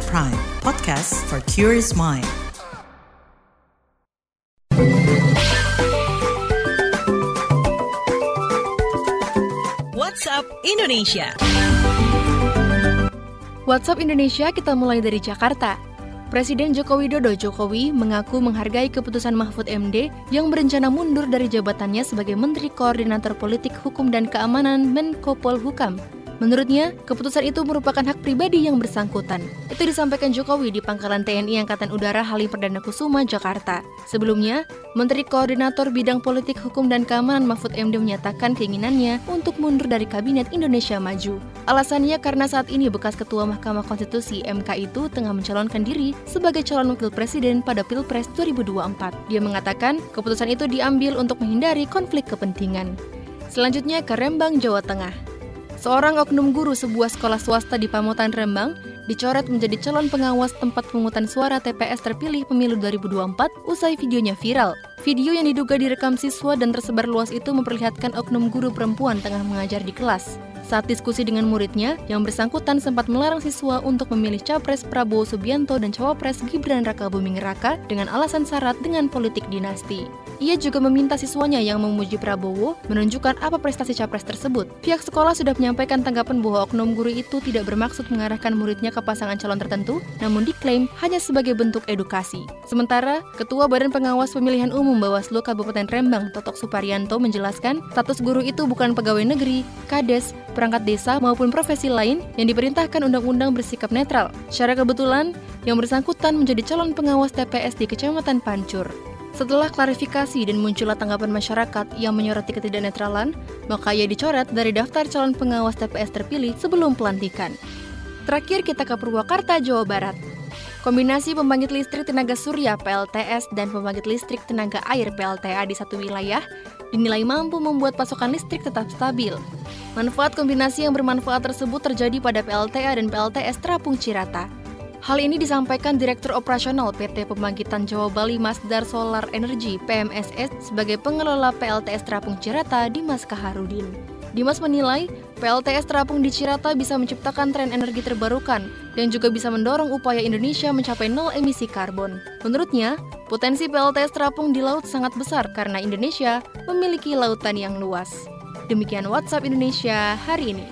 At Prime, podcast for curious mind. WhatsApp Indonesia. WhatsApp Indonesia kita mulai dari Jakarta. Presiden Joko Widodo Jokowi mengaku menghargai keputusan Mahfud MD yang berencana mundur dari jabatannya sebagai Menteri Koordinator Politik Hukum dan Keamanan Menko Polhukam Menurutnya, keputusan itu merupakan hak pribadi yang bersangkutan. Itu disampaikan Jokowi di Pangkalan TNI Angkatan Udara Halim Perdana Kusuma, Jakarta. Sebelumnya, Menteri Koordinator Bidang Politik Hukum dan Keamanan Mahfud MD menyatakan keinginannya untuk mundur dari Kabinet Indonesia Maju. Alasannya karena saat ini bekas Ketua Mahkamah Konstitusi MK itu tengah mencalonkan diri sebagai calon wakil presiden pada Pilpres 2024. Dia mengatakan keputusan itu diambil untuk menghindari konflik kepentingan. Selanjutnya ke Rembang, Jawa Tengah. Seorang oknum guru sebuah sekolah swasta di Pamotan Rembang dicoret menjadi calon pengawas tempat pemungutan suara TPS terpilih pemilu 2024 usai videonya viral. Video yang diduga direkam siswa dan tersebar luas itu memperlihatkan oknum guru perempuan tengah mengajar di kelas. Saat diskusi dengan muridnya, yang bersangkutan sempat melarang siswa untuk memilih Capres Prabowo Subianto dan Cawapres Gibran Raka Buming Raka dengan alasan syarat dengan politik dinasti. Ia juga meminta siswanya yang memuji Prabowo menunjukkan apa prestasi Capres tersebut. Pihak sekolah sudah menyampaikan tanggapan bahwa oknum guru itu tidak bermaksud mengarahkan muridnya ke pasangan calon tertentu, namun diklaim hanya sebagai bentuk edukasi. Sementara, Ketua Badan Pengawas Pemilihan Umum Bawaslu Kabupaten Rembang, Totok Suparyanto menjelaskan, status guru itu bukan pegawai negeri, kades, perangkat desa maupun profesi lain yang diperintahkan undang-undang bersikap netral. Secara kebetulan, yang bersangkutan menjadi calon pengawas TPS di Kecamatan Pancur. Setelah klarifikasi dan munculnya tanggapan masyarakat yang menyoroti ketidaknetralan, maka ia dicoret dari daftar calon pengawas TPS terpilih sebelum pelantikan. Terakhir kita ke Purwakarta, Jawa Barat. Kombinasi pembangkit listrik tenaga surya PLTS dan pembangkit listrik tenaga air PLTA di satu wilayah dinilai mampu membuat pasokan listrik tetap stabil. Manfaat kombinasi yang bermanfaat tersebut terjadi pada PLTA dan PLTS Terapung Cirata. Hal ini disampaikan Direktur Operasional PT Pembangkitan Jawa Bali Masdar Solar Energy PMSS sebagai pengelola PLTS Terapung Cirata Dimas Kaharudin. Dimas menilai PLTS terapung di Cirata bisa menciptakan tren energi terbarukan dan juga bisa mendorong upaya Indonesia mencapai nol emisi karbon. Menurutnya, potensi PLTS terapung di laut sangat besar karena Indonesia memiliki lautan yang luas. Demikian WhatsApp Indonesia hari ini.